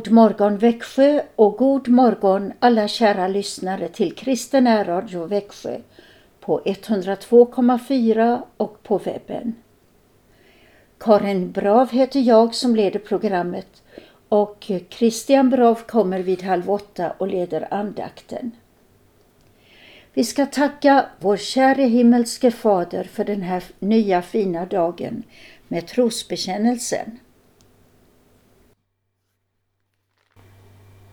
God morgon Växjö och god morgon alla kära lyssnare till Kristen Radio Växjö på 102,4 och på webben. Karin Brav heter jag som leder programmet och Christian Brav kommer vid halv åtta och leder andakten. Vi ska tacka vår käre himmelske Fader för den här nya fina dagen med trosbekännelsen.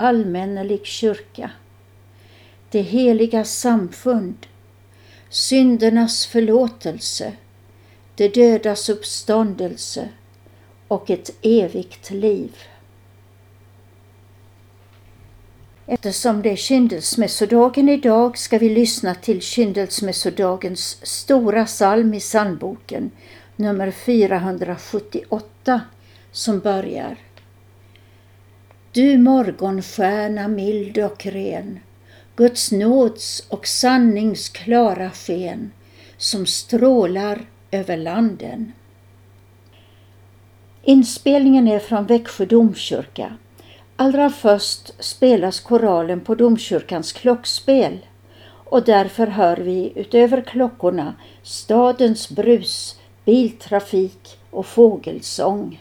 allmännelig kyrka, det heliga samfund, syndernas förlåtelse, det dödas uppståndelse. Och ett evigt liv. Eftersom det är kyndelsmässodagen idag ska vi lyssna till kyndelsmässodagens stora psalm i psalmboken, nummer 478, som börjar du morgonstjärna mild och ren, Guds nåds och sannings klara sken som strålar över landen. Inspelningen är från Växjö domkyrka. Allra först spelas koralen på domkyrkans klockspel och därför hör vi utöver klockorna stadens brus, biltrafik och fågelsång.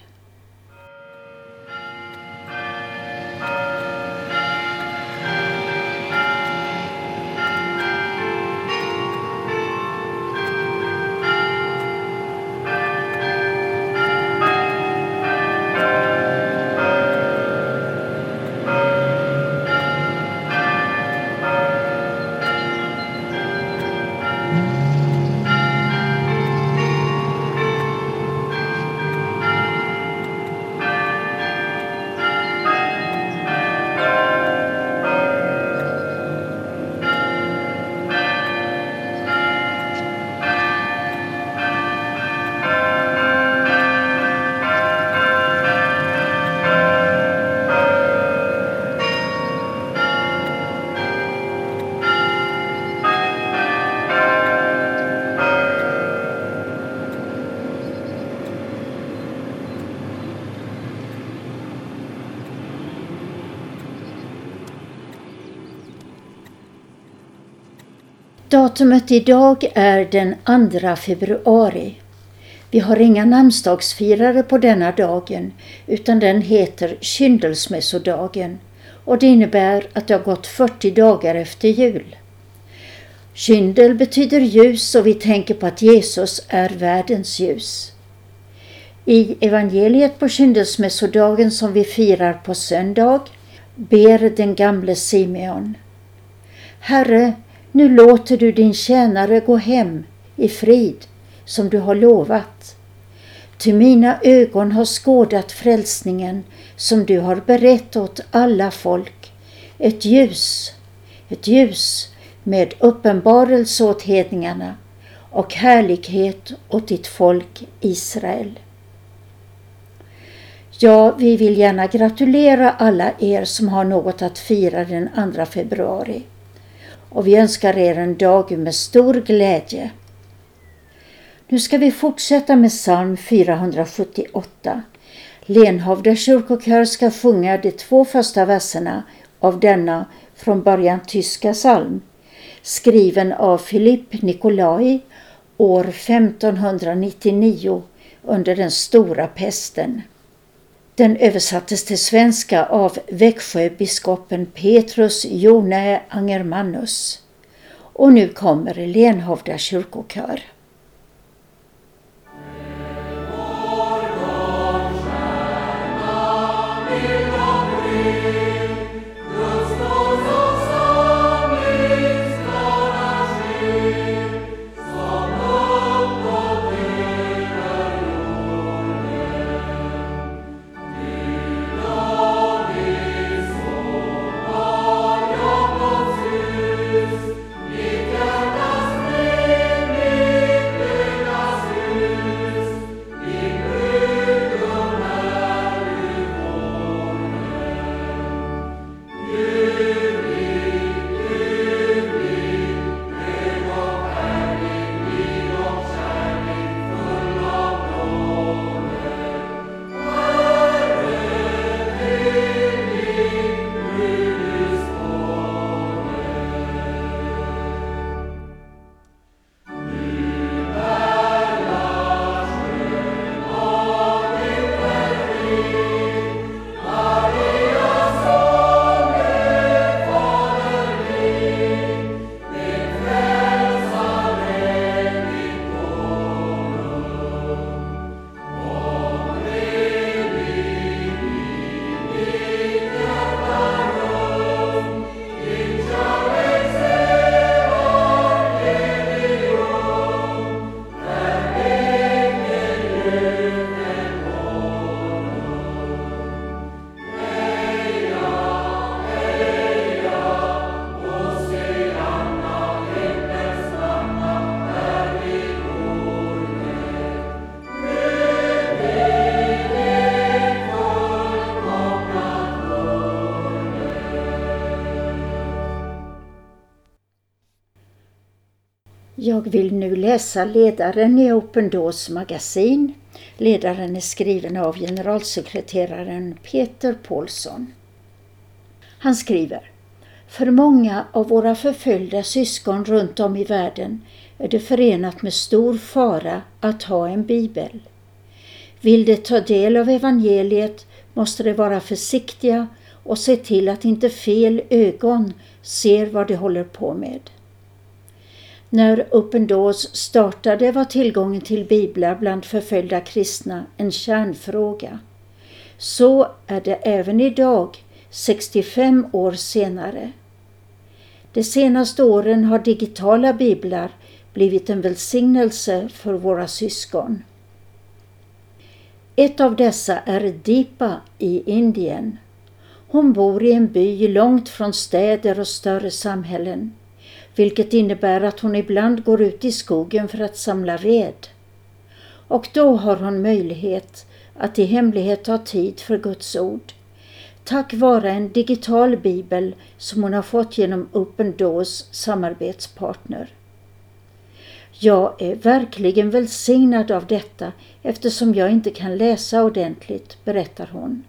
Datumet idag är den 2 februari. Vi har inga namnsdagsfirare på denna dagen utan den heter kyndelsmässodagen och det innebär att det har gått 40 dagar efter jul. Kyndel betyder ljus och vi tänker på att Jesus är världens ljus. I evangeliet på kyndelsmässodagen som vi firar på söndag ber den gamle Simeon Herre, nu låter du din tjänare gå hem i frid som du har lovat. Ty mina ögon har skådat frälsningen som du har berett åt alla folk. Ett ljus, ett ljus med uppenbarelse åt hedningarna och härlighet åt ditt folk Israel. Ja, vi vill gärna gratulera alla er som har något att fira den 2 februari och vi önskar er en dag med stor glädje. Nu ska vi fortsätta med psalm 478. Lenhovda kyrkokör ska sjunga de två första verserna av denna från början tyska psalm, skriven av Philipp Nikolai år 1599 under den stora pesten. Den översattes till svenska av Växjöbiskopen Petrus Jone Angermannus. Och nu kommer Lenhovda kyrkokör. Jag vill nu läsa ledaren i Open Doors magasin. Ledaren är skriven av generalsekreteraren Peter Paulsson. Han skriver För många av våra förföljda syskon runt om i världen är det förenat med stor fara att ha en bibel. Vill de ta del av evangeliet måste de vara försiktiga och se till att inte fel ögon ser vad de håller på med. När Open Doors startade var tillgången till biblar bland förföljda kristna en kärnfråga. Så är det även idag, 65 år senare. De senaste åren har digitala biblar blivit en välsignelse för våra syskon. Ett av dessa är Deepa i Indien. Hon bor i en by långt från städer och större samhällen vilket innebär att hon ibland går ut i skogen för att samla ved. Och då har hon möjlighet att i hemlighet ha tid för Guds ord. Tack vare en digital bibel som hon har fått genom Open Doors samarbetspartner. Jag är verkligen välsignad av detta eftersom jag inte kan läsa ordentligt, berättar hon.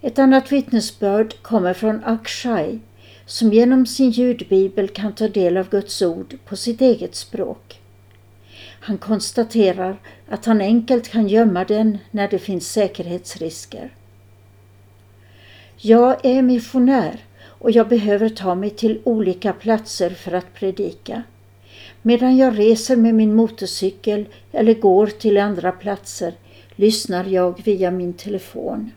Ett annat vittnesbörd kommer från Akshay som genom sin ljudbibel kan ta del av Guds ord på sitt eget språk. Han konstaterar att han enkelt kan gömma den när det finns säkerhetsrisker. Jag är missionär och jag behöver ta mig till olika platser för att predika. Medan jag reser med min motorcykel eller går till andra platser lyssnar jag via min telefon.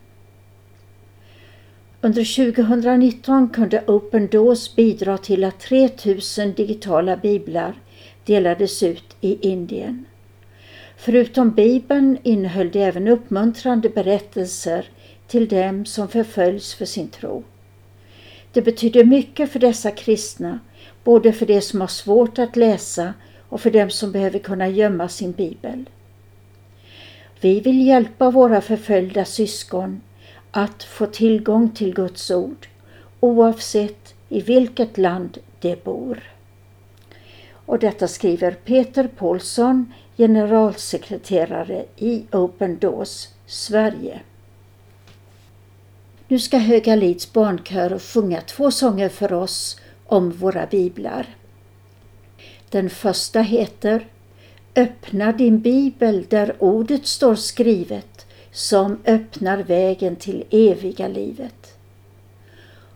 Under 2019 kunde Open Doors bidra till att 3000 digitala biblar delades ut i Indien. Förutom Bibeln innehöll det även uppmuntrande berättelser till dem som förföljs för sin tro. Det betyder mycket för dessa kristna, både för de som har svårt att läsa och för dem som behöver kunna gömma sin bibel. Vi vill hjälpa våra förföljda syskon att få tillgång till Guds ord oavsett i vilket land de bor. Och detta skriver Peter Paulsson, generalsekreterare i Open Doors Sverige. Nu ska Höga Lids barnkör sjunga två sånger för oss om våra biblar. Den första heter Öppna din bibel där ordet står skrivet som öppnar vägen till eviga livet.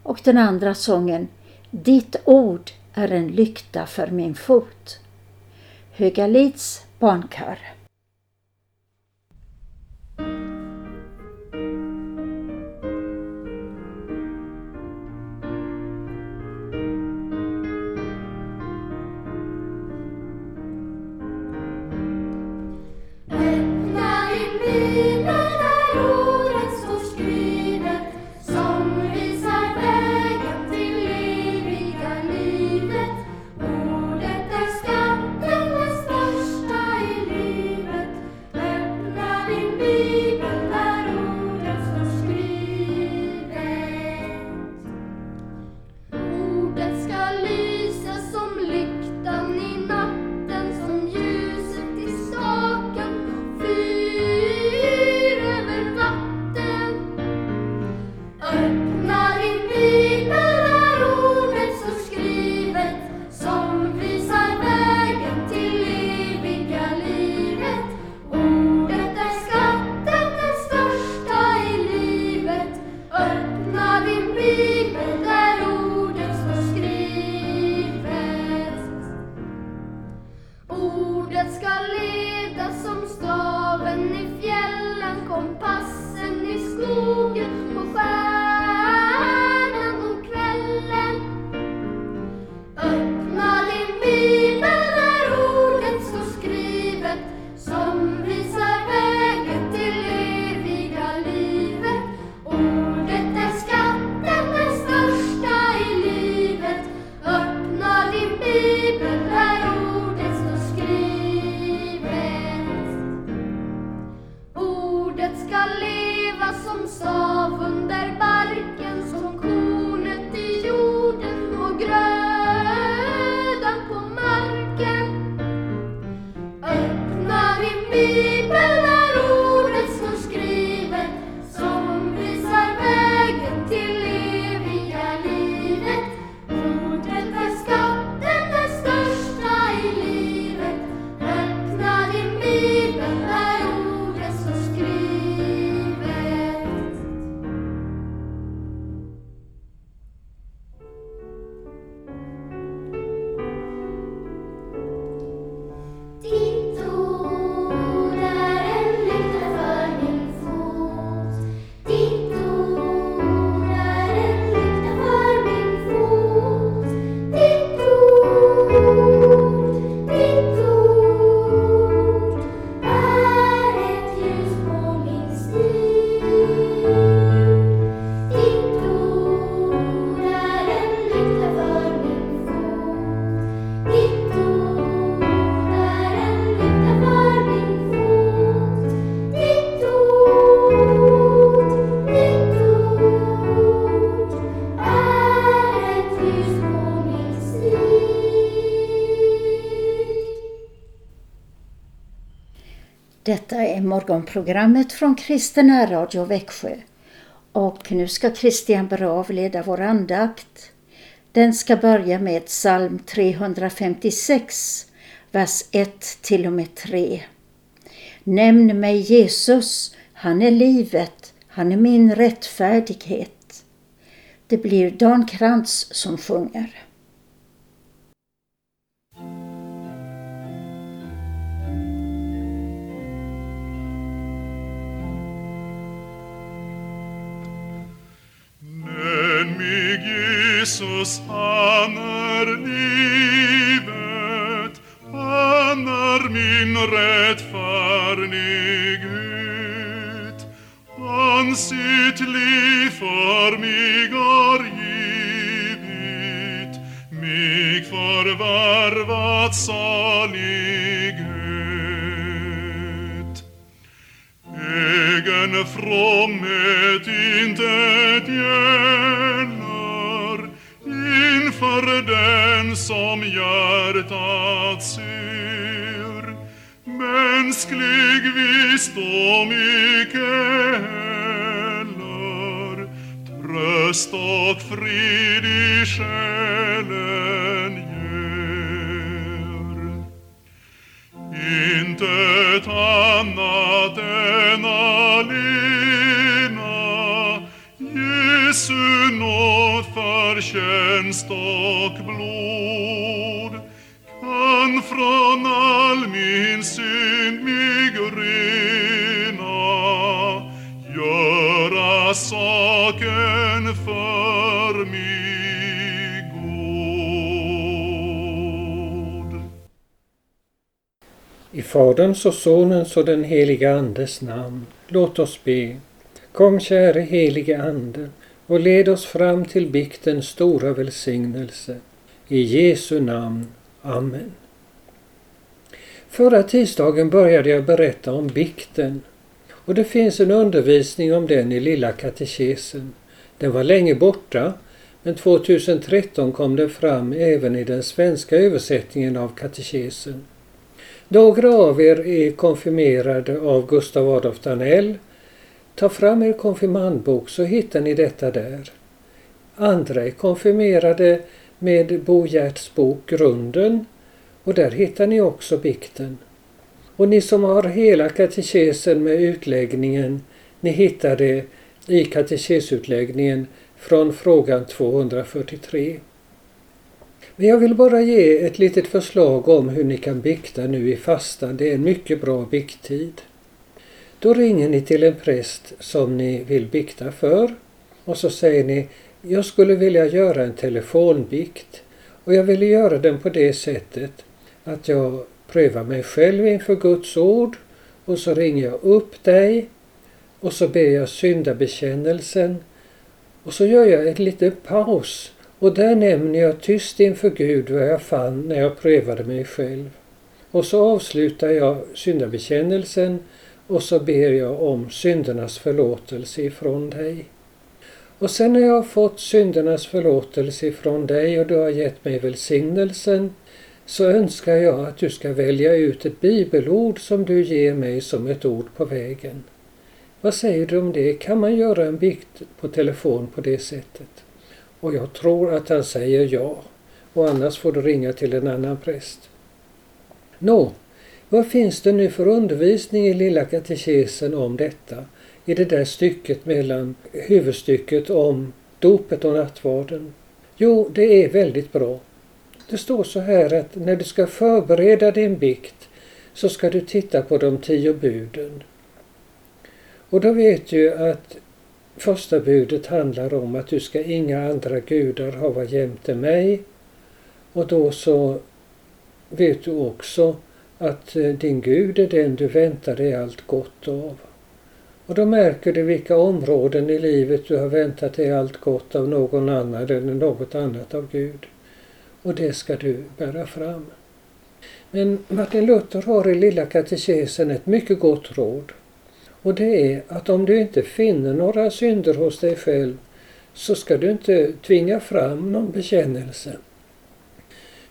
Och den andra sången Ditt ord är en lykta för min fot. Högalids barnkör. Morgonprogrammet från Kristen Radio Växjö. Och nu ska Christian Brav leda vår andakt. Den ska börja med psalm 356, vers 1 till och med 3. Nämn mig Jesus, han är livet, han är min rättfärdighet. Det blir Dan Krantz som sjunger. Jesus, han är livet, han är min rättfärdighet. Han sitt liv för mig har givit, mig förvärvat salighet. Egen fromhet intet den som hjärtat ser. Mänsklig visdom icke heller, tröst och frid i själen ger. Intet annat tjänst och blod kan från all min synd mig rena, göra saken för mig god. I Faderns och Sonens och den helige Andes namn. Låt oss be. Kom käre helige Ande och led oss fram till biktens stora välsignelse. I Jesu namn. Amen. Förra tisdagen började jag berätta om bikten och det finns en undervisning om den i Lilla katekesen. Den var länge borta men 2013 kom den fram även i den svenska översättningen av katekesen. Några av er är konfirmerade av Gustav Adolf Danell. Ta fram er konfirmandbok så hittar ni detta där. Andra är konfirmerade med Bo Gerts bok Grunden och där hittar ni också bikten. Och ni som har hela katekesen med utläggningen, ni hittar det i katekesutläggningen från frågan 243. Men jag vill bara ge ett litet förslag om hur ni kan bikta nu i fastan. Det är en mycket bra bikttid. Då ringer ni till en präst som ni vill bikta för och så säger ni jag skulle vilja göra en telefonbikt och jag vill göra den på det sättet att jag prövar mig själv inför Guds ord och så ringer jag upp dig och så ber jag syndabekännelsen och så gör jag en liten paus och där nämner jag tyst inför Gud vad jag fann när jag prövade mig själv. Och så avslutar jag syndabekännelsen och så ber jag om syndernas förlåtelse ifrån dig. Och sen när jag har fått syndernas förlåtelse ifrån dig och du har gett mig välsignelsen så önskar jag att du ska välja ut ett bibelord som du ger mig som ett ord på vägen. Vad säger du om det? Kan man göra en bikt på telefon på det sättet? Och jag tror att han säger ja. Och annars får du ringa till en annan präst. Nå, vad finns det nu för undervisning i Lilla katekesen om detta? I det där stycket mellan huvudstycket om dopet och nattvarden? Jo, det är väldigt bra. Det står så här att när du ska förbereda din bikt så ska du titta på de tio buden. Och då vet du att första budet handlar om att du ska inga andra gudar hava jämte mig. Och då så vet du också att eh, din Gud är den du väntar dig allt gott av. Och då märker du vilka områden i livet du har väntat dig allt gott av någon annan eller något annat av Gud. Och det ska du bära fram. Men Martin Luther har i Lilla katekesen ett mycket gott råd. Och det är att om du inte finner några synder hos dig själv så ska du inte tvinga fram någon bekännelse.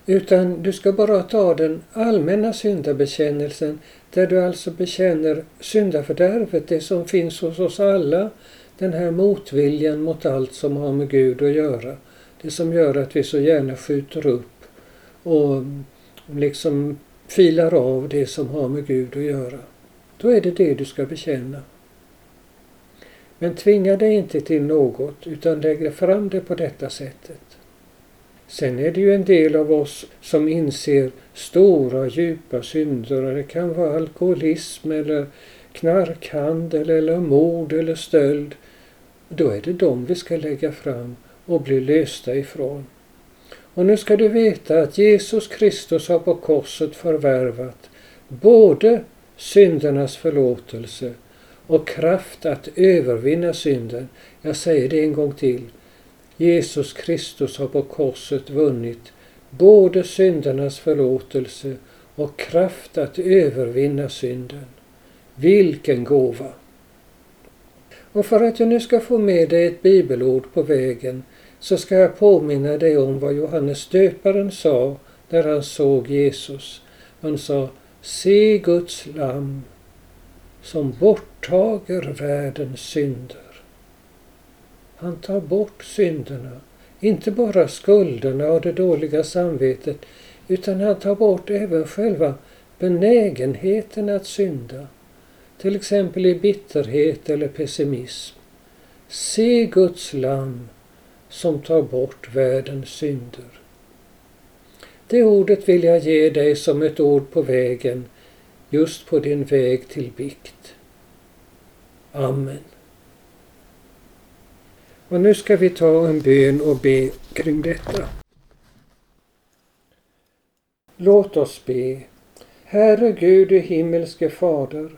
Utan du ska bara ta den allmänna syndabekännelsen där du alltså bekänner syndafördärvet, det som finns hos oss alla, den här motviljan mot allt som har med Gud att göra. Det som gör att vi så gärna skjuter upp och liksom filar av det som har med Gud att göra. Då är det det du ska bekänna. Men tvinga dig inte till något utan lägg fram det på detta sättet. Sen är det ju en del av oss som inser stora djupa synder. Det kan vara alkoholism eller knarkhandel eller mord eller stöld. Då är det dem vi ska lägga fram och bli lösta ifrån. Och nu ska du veta att Jesus Kristus har på korset förvärvat både syndernas förlåtelse och kraft att övervinna synden. Jag säger det en gång till. Jesus Kristus har på korset vunnit både syndernas förlåtelse och kraft att övervinna synden. Vilken gåva! Och för att jag nu ska få med dig ett bibelord på vägen så ska jag påminna dig om vad Johannes döparen sa när han såg Jesus. Han sa Se Guds lam som borttager världens synder. Han tar bort synderna, inte bara skulderna och det dåliga samvetet, utan han tar bort även själva benägenheten att synda. Till exempel i bitterhet eller pessimism. Se Guds lam som tar bort världens synder. Det ordet vill jag ge dig som ett ord på vägen, just på din väg till bikt. Amen. Och nu ska vi ta en bön och be kring detta. Låt oss be. Herre Gud, du himmelske Fader,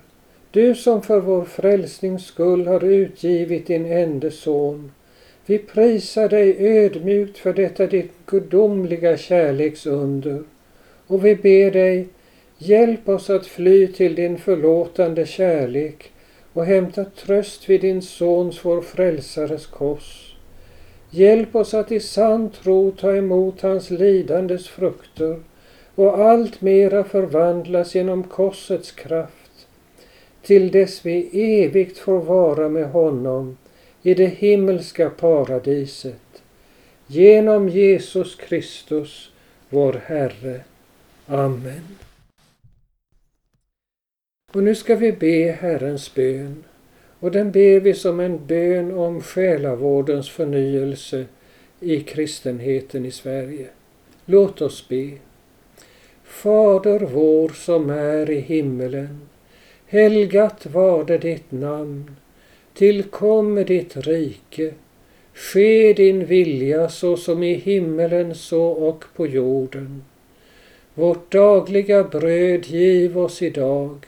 du som för vår frälsnings skull har utgivit din enda son. Vi prisar dig ödmjukt för detta ditt gudomliga kärleksunder och vi ber dig, hjälp oss att fly till din förlåtande kärlek och hämta tröst vid din Sons, vår Frälsares kors. Hjälp oss att i sann tro ta emot hans lidandes frukter och allt mera förvandlas genom korsets kraft till dess vi evigt får vara med honom i det himmelska paradiset. Genom Jesus Kristus, vår Herre. Amen. Och nu ska vi be Herrens bön. Och den ber vi som en bön om själavårdens förnyelse i kristenheten i Sverige. Låt oss be. Fader vår som är i himmelen. Helgat varde ditt namn. Tillkomme ditt rike. Ske din vilja så som i himmelen så och på jorden. Vårt dagliga bröd giv oss idag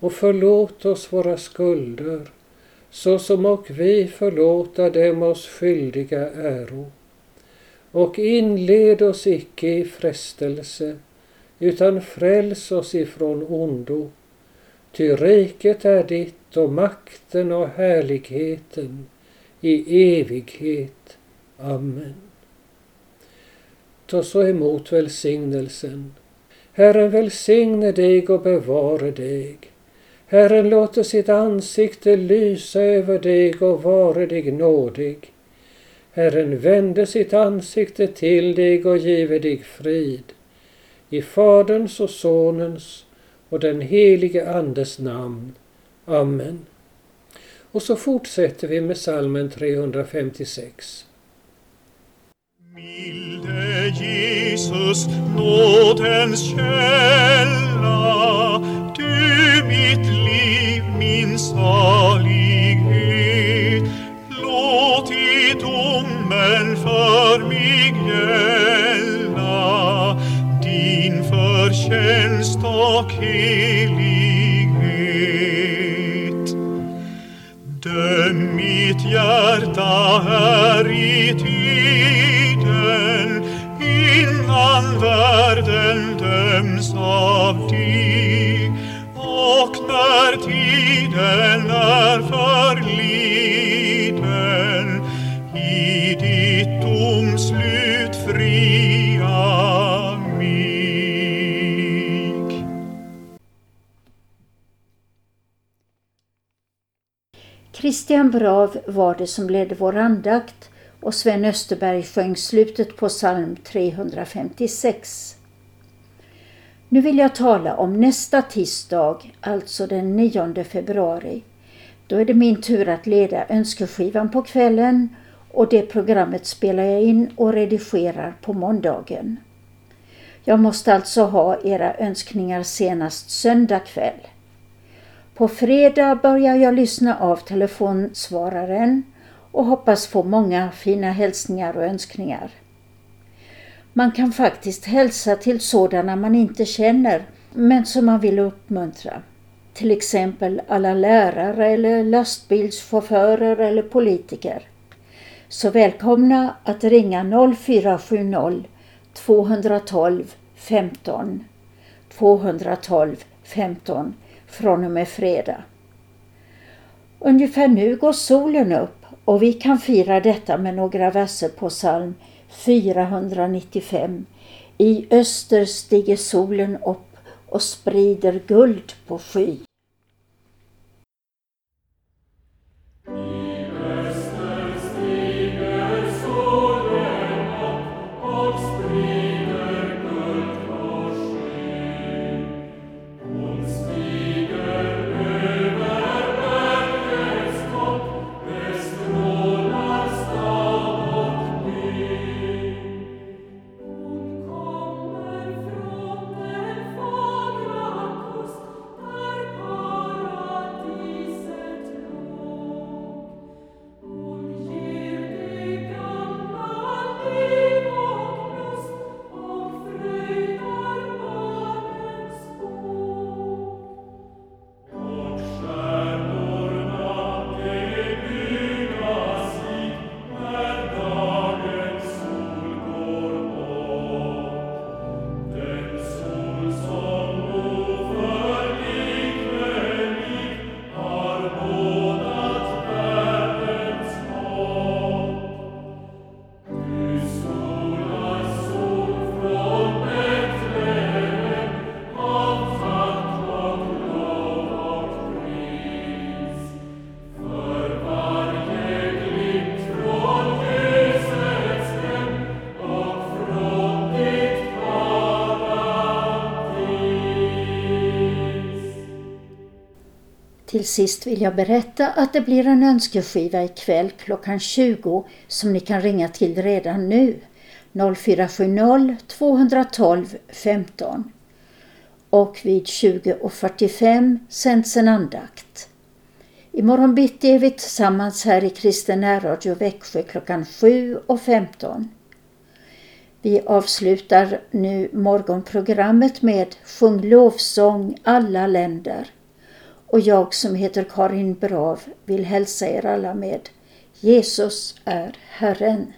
och förlåt oss våra skulder så som och vi förlåta dem oss skyldiga äro. Och inled oss icke i frestelse utan fräls oss ifrån ondo. Ty riket är ditt och makten och härligheten i evighet. Amen. Ta så emot välsignelsen. Herren välsigne dig och bevare dig. Herren låter sitt ansikte lysa över dig och vare dig nådig. Herren vände sitt ansikte till dig och give dig frid. I Faderns och Sonens och den helige Andes namn. Amen. Och så fortsätter vi med salmen 356. Milde Jesus, nådens källa, salighet. Låt i domen för mig gälla din förtjänst och helighet. Döm mitt hjärta här i tiden innan världen döms av dig och när tiden är förliden i ditt domslut fria mig. Christian Brav var det som ledde vår andakt och Sven Österberg sjöng slutet på psalm 356. Nu vill jag tala om nästa tisdag, alltså den 9 februari. Då är det min tur att leda önskeskivan på kvällen och det programmet spelar jag in och redigerar på måndagen. Jag måste alltså ha era önskningar senast söndag kväll. På fredag börjar jag lyssna av telefonsvararen och hoppas få många fina hälsningar och önskningar. Man kan faktiskt hälsa till sådana man inte känner men som man vill uppmuntra. Till exempel alla lärare eller lastbilschaufförer eller politiker. Så välkomna att ringa 0470 212 15 212 15 från och med fredag. Ungefär nu går solen upp och vi kan fira detta med några verser på psalm 495. I öster stiger solen upp och sprider guld på sky. Till sist vill jag berätta att det blir en önskeskiva ikväll klockan 20 som ni kan ringa till redan nu. 0470 212 15. Och vid 20.45 sänds en andakt. Imorgon bitti är vi tillsammans här i Kristen närradio Växjö klockan 7.15. Vi avslutar nu morgonprogrammet med Sjung lovsång alla länder. Och jag som heter Karin Brav vill hälsa er alla med Jesus är Herren.